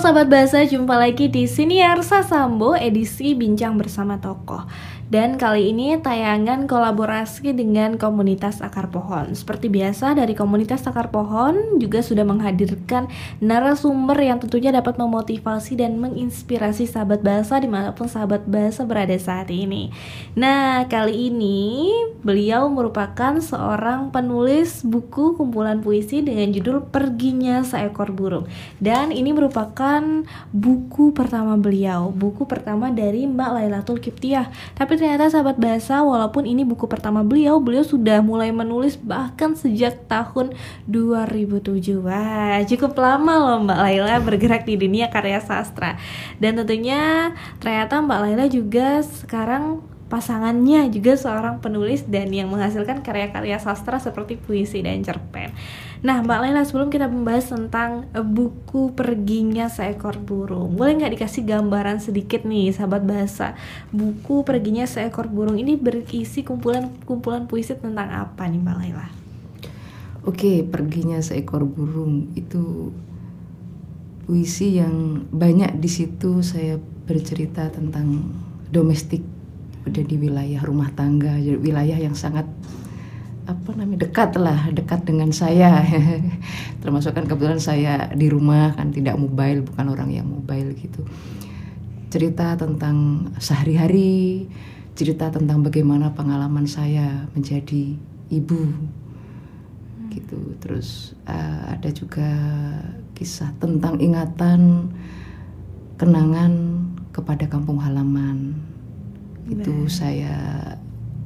Sahabat bahasa, jumpa lagi di Siniar Sasambo edisi Bincang Bersama Tokoh. Dan kali ini tayangan kolaborasi dengan komunitas akar pohon. Seperti biasa dari komunitas akar pohon juga sudah menghadirkan narasumber yang tentunya dapat memotivasi dan menginspirasi sahabat bahasa di mana pun sahabat bahasa berada saat ini. Nah kali ini beliau merupakan seorang penulis buku kumpulan puisi dengan judul Perginya Seekor Burung. Dan ini merupakan buku pertama beliau, buku pertama dari Mbak Lailatul Kiptiah. Tapi ternyata sahabat bahasa walaupun ini buku pertama beliau beliau sudah mulai menulis bahkan sejak tahun 2007 wah cukup lama loh Mbak Laila bergerak di dunia karya sastra dan tentunya ternyata Mbak Laila juga sekarang pasangannya juga seorang penulis dan yang menghasilkan karya-karya sastra seperti puisi dan cerpen. Nah, Mbak Laila sebelum kita membahas tentang eh, buku Perginya Seekor Burung, boleh nggak dikasih gambaran sedikit nih, sahabat bahasa? Buku Perginya Seekor Burung ini berisi kumpulan-kumpulan puisi tentang apa nih, Mbak Laila? Oke, Perginya Seekor Burung itu puisi yang banyak di situ saya bercerita tentang domestik udah di wilayah rumah tangga wilayah yang sangat apa namanya dekat lah dekat dengan saya. Termasuk kan kebetulan saya di rumah kan tidak mobile bukan orang yang mobile gitu. Cerita tentang sehari-hari cerita tentang bagaimana pengalaman saya menjadi ibu gitu. Terus uh, ada juga kisah tentang ingatan kenangan kepada kampung halaman. Itu saya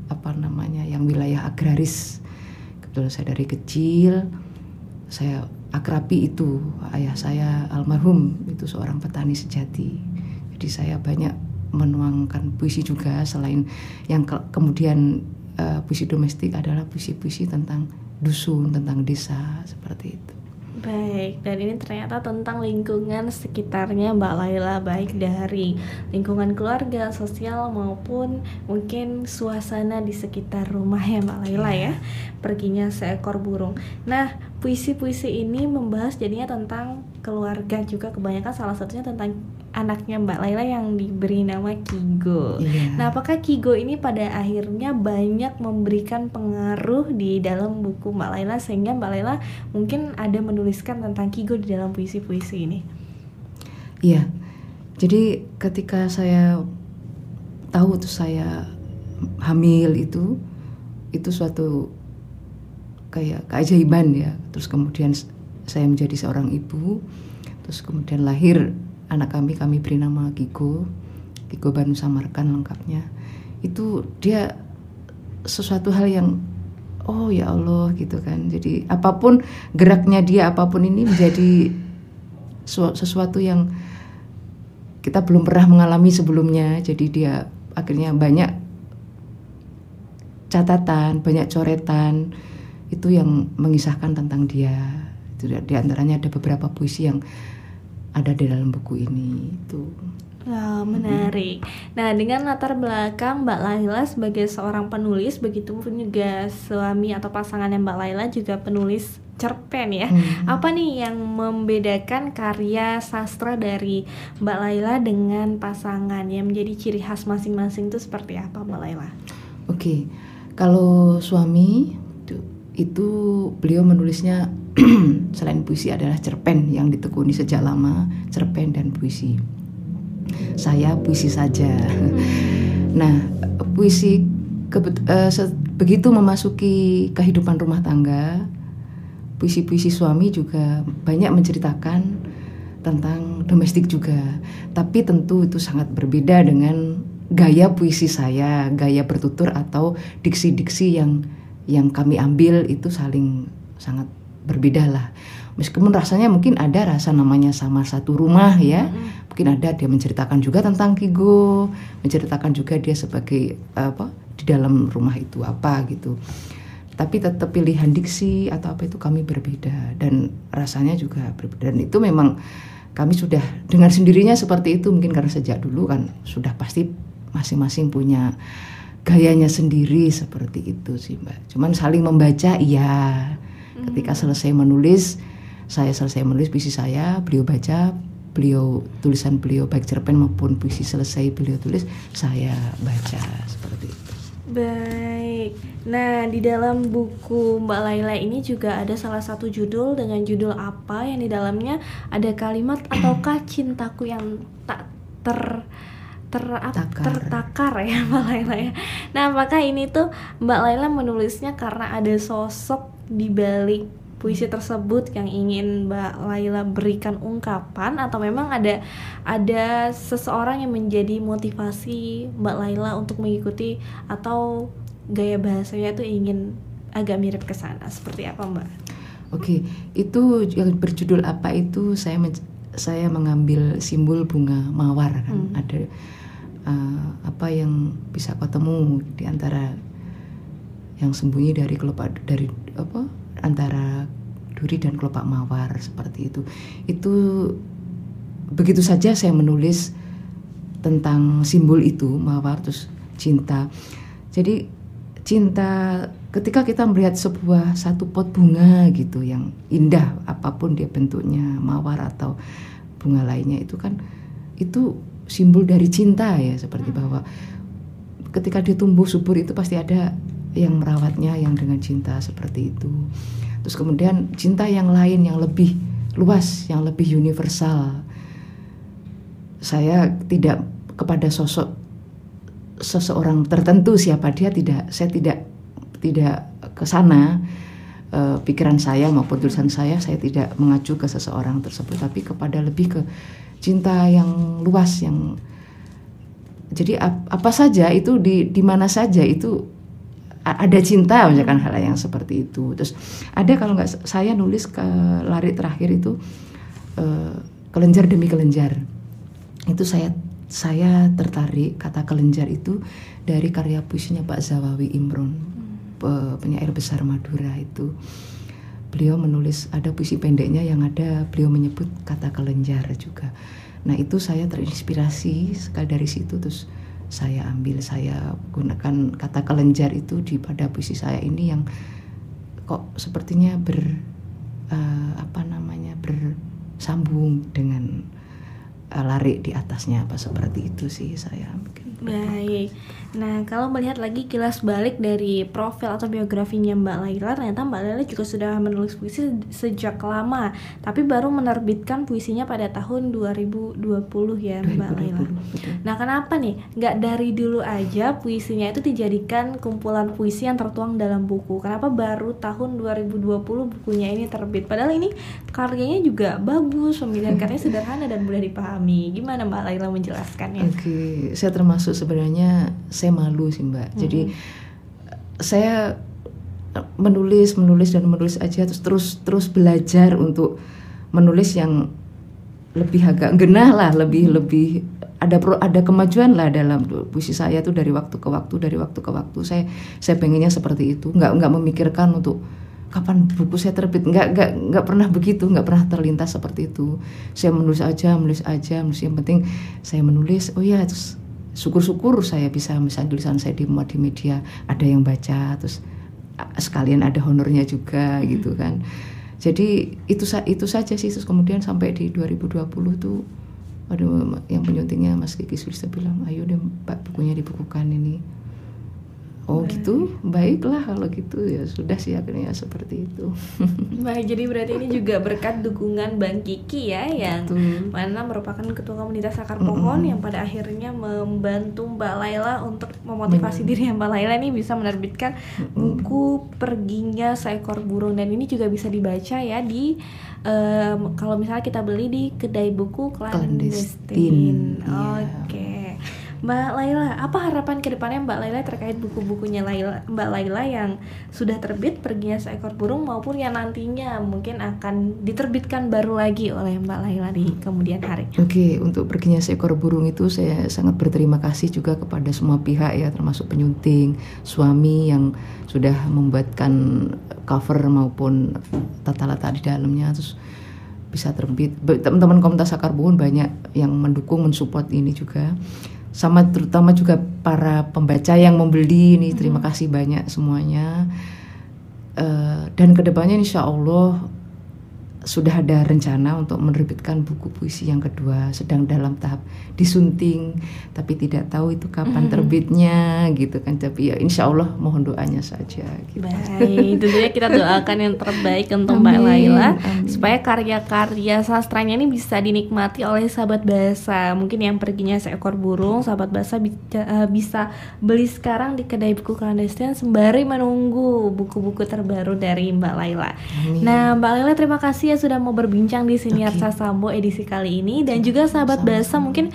apa namanya yang wilayah agraris kebetulan saya dari kecil saya akrabi itu ayah saya almarhum itu seorang petani sejati. Jadi saya banyak menuangkan puisi juga selain yang ke kemudian uh, puisi domestik adalah puisi-puisi tentang dusun tentang desa seperti itu Baik, dan ini ternyata tentang lingkungan sekitarnya Mbak Laila Baik dari lingkungan keluarga, sosial maupun mungkin suasana di sekitar rumah ya Mbak Laila ya. Perginya seekor burung. Nah, puisi-puisi ini membahas jadinya tentang keluarga juga kebanyakan salah satunya tentang anaknya Mbak Laila yang diberi nama Kigo. Yeah. Nah, apakah Kigo ini pada akhirnya banyak memberikan pengaruh di dalam buku Mbak Laila sehingga Mbak Laila mungkin ada menuliskan tentang Kigo di dalam puisi-puisi ini? Iya. Jadi ketika saya tahu tuh saya hamil itu itu suatu kayak keajaiban ya. Terus kemudian saya menjadi seorang ibu. Terus kemudian lahir anak kami kami beri nama Gigo Gigo Banu Samarkan lengkapnya. Itu dia sesuatu hal yang oh ya Allah gitu kan. Jadi apa pun geraknya dia apa pun ini menjadi sesuatu yang kita belum pernah mengalami sebelumnya. Jadi dia akhirnya banyak catatan banyak coretan itu yang mengisahkan tentang dia itu di antaranya ada beberapa puisi yang ada di dalam buku ini itu. Wow, menarik. Nah, dengan latar belakang Mbak Laila sebagai seorang penulis, begitu pun juga suami atau pasangannya Mbak Laila juga penulis cerpen ya. Hmm. Apa nih yang membedakan karya sastra dari Mbak Laila dengan pasangan yang menjadi ciri khas masing-masing itu seperti apa Mbak Laila? Oke, okay. kalau suami itu beliau menulisnya selain puisi adalah cerpen yang ditekuni sejak lama, cerpen dan puisi. Saya puisi saja. Nah, puisi uh, begitu memasuki kehidupan rumah tangga, puisi-puisi suami juga banyak menceritakan tentang domestik juga. Tapi tentu itu sangat berbeda dengan gaya puisi saya, gaya bertutur atau diksi-diksi yang yang kami ambil itu saling sangat berbeda lah meskipun rasanya mungkin ada rasa namanya sama satu rumah ya. Mm-hmm. mungkin ada dia menceritakan juga tentang Kigo menceritakan juga dia sebagai apa di dalam rumah itu apa gitu. Tapi tetap pilihan diksi atau apa itu kami berbeda dan rasanya juga berbeda. Dan itu memang kami sudah dengan sendirinya seperti itu mungkin karena sejak dulu kan sudah pasti masing-masing punya gayanya sendiri seperti itu sih mbak. Cuman saling membaca iya Ketika selesai menulis, saya selesai menulis puisi saya, beliau baca beliau tulisan beliau baik cerpen maupun puisi selesai beliau tulis saya baca seperti itu. Baik. Nah, di dalam buku Mbak Laila ini juga ada salah satu judul dengan judul apa yang di dalamnya ada kalimat ataukah cintaku yang tak ter ter Takar. tertakar ya Mbak Laila ya. Nah, apakah ini tuh Mbak Laila menulisnya karena ada sosok di balik puisi tersebut yang ingin Mbak Laila berikan ungkapan atau memang ada ada seseorang yang menjadi motivasi Mbak Laila untuk mengikuti atau gaya bahasanya itu ingin agak mirip ke sana seperti apa Mbak? Oke, itu yang berjudul apa itu saya men- saya mengambil simbol bunga mawar kan Hmm. ada uh, apa yang bisa kau temu di antara yang sembunyi dari kelopak dari apa antara duri dan kelopak mawar seperti itu. Itu begitu saja saya menulis tentang simbol itu mawar terus cinta. Jadi cinta ketika kita melihat sebuah satu pot bunga gitu yang indah apa pun dia bentuknya mawar atau bunga lainnya itu kan itu simbol dari cinta ya seperti bahwa ketika dia tumbuh subur itu pasti ada yang merawatnya yang dengan cinta seperti itu. Terus kemudian cinta yang lain yang lebih luas, yang lebih universal. Saya tidak kepada sosok seseorang tertentu siapa dia tidak saya tidak tidak ke sana eh, pikiran saya maupun tulisan saya saya tidak mengacu ke seseorang tersebut tapi kepada lebih ke cinta yang luas yang jadi ap- apa saja itu di di mana saja itu ada cinta misalkan hal yang seperti itu. Terus ada kalau nggak saya nulis ke lari terakhir itu eh, kelenjar demi kelenjar. Itu saya saya tertarik kata kelenjar itu dari karya puisinya Pak Zawawi Imron pe- penyair besar Madura itu. Beliau menulis ada puisi pendeknya yang ada beliau menyebut kata kelenjar juga. Nah itu saya terinspirasi sekali dari situ terus saya ambil saya gunakan kata kelenjar itu di pada puisi saya ini yang kok sepertinya ber eh, apa namanya bersambung dengan eh, lari di atasnya apa seperti itu sih saya Baik. Nah, kalau melihat lagi kilas balik dari profil atau biografinya Mbak Laila, ternyata Mbak Laila juga sudah menulis puisi sejak lama, tapi baru menerbitkan puisinya pada tahun 2020 ya Mbak Laila. 2020, betul. Nah, kenapa nih nggak dari dulu aja puisinya itu dijadikan kumpulan puisi yang tertuang dalam buku? Kenapa baru tahun 2020 bukunya ini terbit? Padahal ini karyanya juga bagus, pemilihan karyanya sederhana dan mudah dipahami. Gimana Mbak Laila menjelaskannya? Oke, saya termasuk sebenarnya saya malu sih Mbak. Jadi saya menulis, menulis dan menulis aja terus terus terus belajar untuk menulis yang lebih agak genah lah, lebih lebih ada pro, ada kemajuan lah dalam puisi saya tuh dari waktu ke waktu, dari waktu ke waktu. Saya saya pengennya seperti itu, nggak nggak memikirkan untuk kapan buku saya terbit, nggak nggak nggak pernah begitu, nggak pernah terlintas seperti itu. Saya menulis aja, menulis aja, menulis yang penting saya menulis. Oh ya, terus syukur-syukur saya bisa misalnya tulisan saya dimuat di media, ada yang baca, terus ah, sekalian ada honornya juga gitu kan. Jadi itu itu saja sih terus kemudian sampai di 2020 tuh aduh yang penyuntingnya Mas Kiki Sulista bilang ayo deh Mbak bukunya dibukukan ini. Oh gitu, baiklah kalau gitu ya sudah sih akhirnya seperti itu. Baik, jadi berarti ini juga berkat dukungan Bang Kiki ya yang Betul. mana merupakan ketua komunitas akar pohon yang pada akhirnya membantu Mbak Laila untuk memotivasi diri Mbak Laila ini bisa menerbitkan buku Perginya Seekor Burung dan ini juga bisa dibaca ya di em, kalau misalnya kita beli di kedai buku Clandestine, clandestine. iya. Oke. Mbak Laila, apa harapan ke depannya Mbak Laila terkait buku-bukunya Laila, Mbak Laila yang sudah terbit Perginya Seekor Burung maupun yang nantinya mungkin akan diterbitkan baru lagi oleh Mbak Laila di kemudian hari? Oke, untuk perginya seekor burung itu saya sangat berterima kasih juga kepada semua pihak ya, termasuk penyunting, suami yang sudah membuatkan cover maupun tata letak di dalamnya, terus bisa terbit. Teman-teman komunitas akar burung banyak yang mendukung, mensupport ini juga. Sama terutama juga para pembaca yang membeli ini, terima kasih banyak semuanya. Eh, dan ke depannya insya Allah sudah ada rencana untuk menerbitkan buku puisi yang kedua sedang dalam tahap disunting tapi tidak tahu itu kapan terbitnya gitu kan. Tapi ya insya Allah mohon doanya saja gitu. baik tentunya kita doakan yang terbaik untuk Mbak Laila supaya karya-karya sastranya ini bisa dinikmati oleh sahabat bahasa mungkin yang perginya seekor burung sahabat bahasa bisa, bisa beli sekarang di kedai buku clandestine sembari menunggu buku-buku terbaru dari Mbak Laila. Amin. nah Mbak Laila terima kasih sudah mau berbincang di sini okay. Sambo edisi kali ini. Dan juga sahabat bahasa mungkin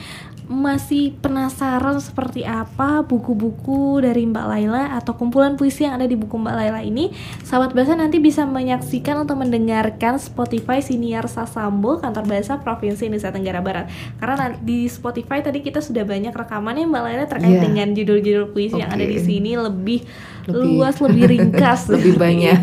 masih penasaran seperti apa buku-buku dari Mbak Laila atau kumpulan puisi yang ada di buku Mbak Laila ini, sahabat bahasa nanti bisa menyaksikan atau mendengarkan Spotify Siniar Sasambo kantor bahasa Provinsi Nusa Tenggara Barat. Karena di Spotify tadi kita sudah banyak rekamannya Mbak Laila terkait yeah. dengan judul-judul puisi okay. yang ada di sini lebih lebih luas, lebih ringkas, lebih banyak,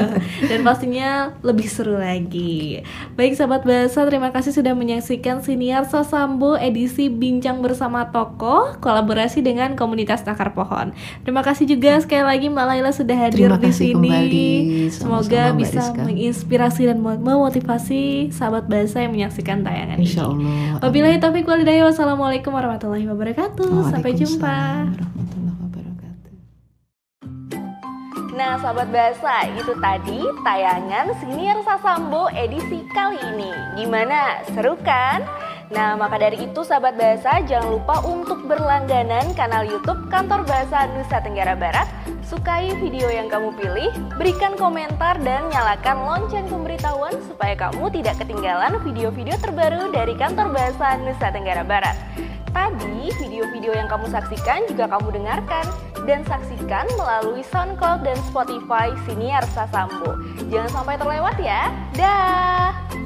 dan pastinya lebih seru lagi. Baik sahabat bahasa, terima kasih sudah menyaksikan Siniar Sasambo edisi Bincang bersama Tokoh kolaborasi dengan komunitas Takar Pohon. Terima kasih juga sekali lagi Mbak Laila sudah hadir di sini. Kembali. Semoga Sama -sama bisa menginspirasi dan memotivasi sahabat bahasa yang menyaksikan tayangan Insya Allah. ini. Wabillahi taufiq walhidayah. Wassalamualaikum warahmatullahi wabarakatuh. Sampai jumpa. Nah, sahabat bahasa, itu tadi tayangan Senior Sasambo edisi kali ini. Gimana? Seru kan? Nah, maka dari itu sahabat bahasa jangan lupa untuk berlangganan kanal YouTube Kantor Bahasa Nusa Tenggara Barat. Sukai video yang kamu pilih, berikan komentar dan nyalakan lonceng pemberitahuan supaya kamu tidak ketinggalan video-video terbaru dari Kantor Bahasa Nusa Tenggara Barat. Tadi video-video yang kamu saksikan juga kamu dengarkan dan saksikan melalui SoundCloud dan Spotify Siniar Sasambo. Jangan sampai terlewat ya. Dah.